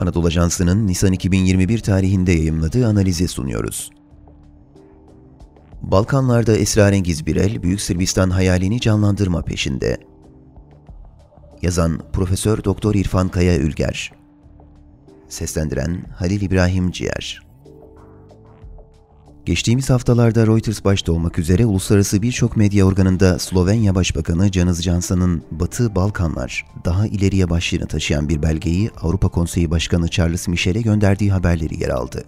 Anadolu Ajansı'nın Nisan 2021 tarihinde yayımladığı analizi sunuyoruz. Balkanlarda esrarengiz bir el Büyük Sırbistan hayalini canlandırma peşinde. Yazan Profesör Doktor İrfan Kaya Ülger. Seslendiren Halil İbrahim Ciğer. Geçtiğimiz haftalarda Reuters başta olmak üzere uluslararası birçok medya organında Slovenya Başbakanı Janez Jansan'ın Batı Balkanlar daha ileriye başlığını taşıyan bir belgeyi Avrupa Konseyi Başkanı Charles Michel'e gönderdiği haberleri yer aldı.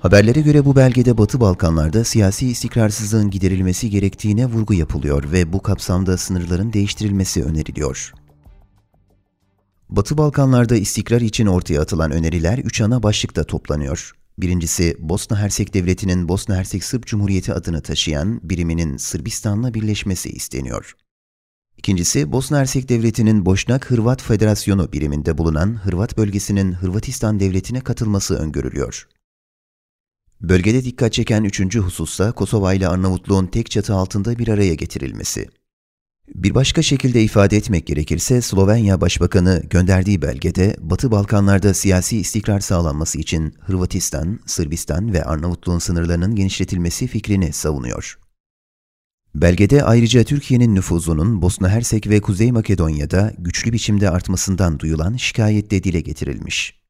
Haberlere göre bu belgede Batı Balkanlarda siyasi istikrarsızlığın giderilmesi gerektiğine vurgu yapılıyor ve bu kapsamda sınırların değiştirilmesi öneriliyor. Batı Balkanlarda istikrar için ortaya atılan öneriler üç ana başlıkta toplanıyor. Birincisi, Bosna Hersek Devleti'nin Bosna Hersek Sırp Cumhuriyeti adını taşıyan biriminin Sırbistan'la birleşmesi isteniyor. İkincisi, Bosna Hersek Devleti'nin Boşnak Hırvat Federasyonu biriminde bulunan Hırvat bölgesinin Hırvatistan Devleti'ne katılması öngörülüyor. Bölgede dikkat çeken üçüncü husussa Kosova ile Arnavutluğun tek çatı altında bir araya getirilmesi. Bir başka şekilde ifade etmek gerekirse Slovenya Başbakanı gönderdiği belgede Batı Balkanlarda siyasi istikrar sağlanması için Hırvatistan, Sırbistan ve Arnavutluğun sınırlarının genişletilmesi fikrini savunuyor. Belgede ayrıca Türkiye'nin nüfuzunun Bosna Hersek ve Kuzey Makedonya'da güçlü biçimde artmasından duyulan şikayet de dile getirilmiş.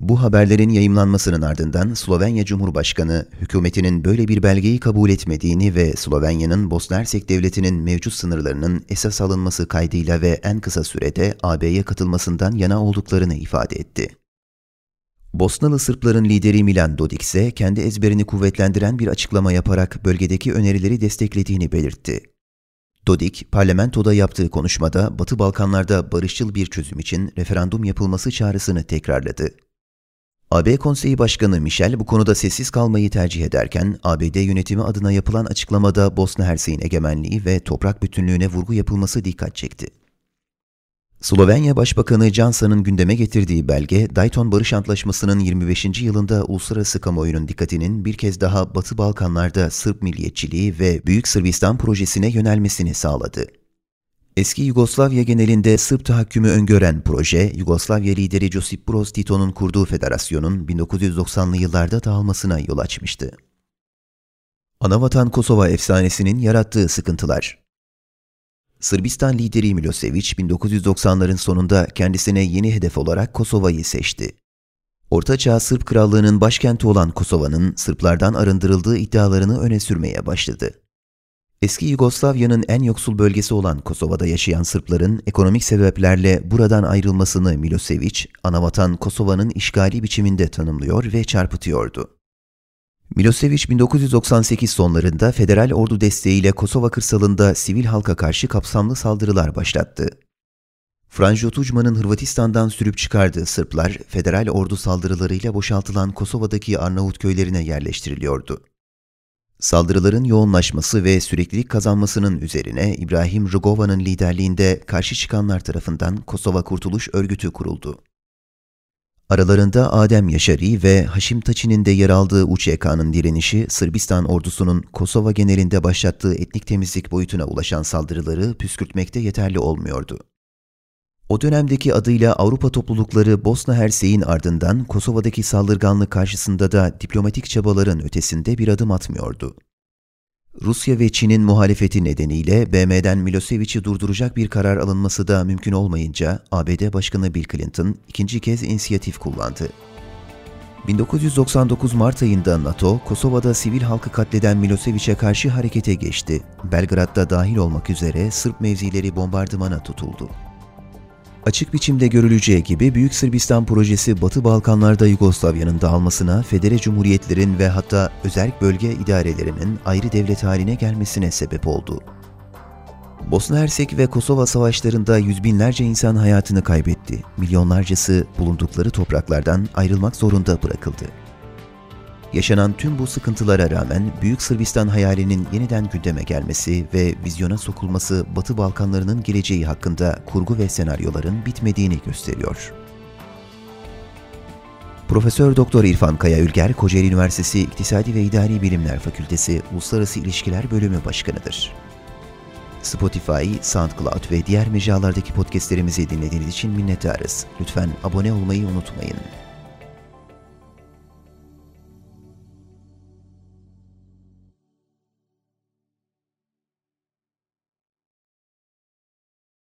Bu haberlerin yayımlanmasının ardından Slovenya Cumhurbaşkanı hükümetinin böyle bir belgeyi kabul etmediğini ve Slovenya'nın Bosna Hersek Devleti'nin mevcut sınırlarının esas alınması kaydıyla ve en kısa sürede AB'ye katılmasından yana olduklarını ifade etti. Bosnalı Sırpların lideri Milan Dodik ise kendi ezberini kuvvetlendiren bir açıklama yaparak bölgedeki önerileri desteklediğini belirtti. Dodik, parlamentoda yaptığı konuşmada Batı Balkanlarda barışçıl bir çözüm için referandum yapılması çağrısını tekrarladı. AB Konseyi Başkanı Michel bu konuda sessiz kalmayı tercih ederken, ABD yönetimi adına yapılan açıklamada Bosna Hersek'in egemenliği ve toprak bütünlüğüne vurgu yapılması dikkat çekti. Slovenya Başbakanı Johnson'ın gündeme getirdiği belge, Dayton Barış Antlaşması'nın 25. yılında uluslararası kamuoyunun dikkatinin bir kez daha Batı Balkanlarda Sırp milliyetçiliği ve Büyük Sırbistan projesine yönelmesini sağladı. Eski Yugoslavya genelinde Sırp tahakkümü öngören proje, Yugoslavya lideri Josip Broz Tito'nun kurduğu federasyonun 1990'lı yıllarda dağılmasına yol açmıştı. Anavatan Kosova efsanesinin yarattığı sıkıntılar Sırbistan lideri Milosevic 1990'ların sonunda kendisine yeni hedef olarak Kosova'yı seçti. Ortaçağ Sırp Krallığı'nın başkenti olan Kosova'nın Sırplardan arındırıldığı iddialarını öne sürmeye başladı. Eski Yugoslavya'nın en yoksul bölgesi olan Kosova'da yaşayan Sırpların ekonomik sebeplerle buradan ayrılmasını Milosevic, anavatan Kosova'nın işgali biçiminde tanımlıyor ve çarpıtıyordu. Milosevic 1998 sonlarında federal ordu desteğiyle Kosova kırsalında sivil halka karşı kapsamlı saldırılar başlattı. Franjo Tuđman'ın Hırvatistan'dan sürüp çıkardığı Sırplar, federal ordu saldırılarıyla boşaltılan Kosova'daki Arnavut köylerine yerleştiriliyordu. Saldırıların yoğunlaşması ve süreklilik kazanmasının üzerine İbrahim Rugova'nın liderliğinde karşı çıkanlar tarafından Kosova Kurtuluş Örgütü kuruldu. Aralarında Adem Yaşari ve Haşim Taçi'nin de yer aldığı UÇK'nın direnişi, Sırbistan ordusunun Kosova genelinde başlattığı etnik temizlik boyutuna ulaşan saldırıları püskürtmekte yeterli olmuyordu. O dönemdeki adıyla Avrupa toplulukları Bosna Hersek'in ardından Kosova'daki saldırganlık karşısında da diplomatik çabaların ötesinde bir adım atmıyordu. Rusya ve Çin'in muhalefeti nedeniyle BM'den Milosevic'i durduracak bir karar alınması da mümkün olmayınca ABD Başkanı Bill Clinton ikinci kez inisiyatif kullandı. 1999 Mart ayında NATO, Kosova'da sivil halkı katleden Milosevic'e karşı harekete geçti. Belgrad'da dahil olmak üzere Sırp mevzileri bombardımana tutuldu. Açık biçimde görüleceği gibi Büyük Sırbistan projesi Batı Balkanlarda Yugoslavya'nın dağılmasına, federe cumhuriyetlerin ve hatta özel bölge idarelerinin ayrı devlet haline gelmesine sebep oldu. Bosna Hersek ve Kosova savaşlarında yüz binlerce insan hayatını kaybetti. Milyonlarcası bulundukları topraklardan ayrılmak zorunda bırakıldı. Yaşanan tüm bu sıkıntılara rağmen Büyük Sırbistan hayalinin yeniden gündeme gelmesi ve vizyona sokulması Batı Balkanlarının geleceği hakkında kurgu ve senaryoların bitmediğini gösteriyor. Profesör Doktor İrfan Kaya Ülger, Kocaeli Üniversitesi İktisadi ve İdari Bilimler Fakültesi Uluslararası İlişkiler Bölümü Başkanıdır. Spotify, SoundCloud ve diğer mecralardaki podcastlerimizi dinlediğiniz için minnettarız. Lütfen abone olmayı unutmayın.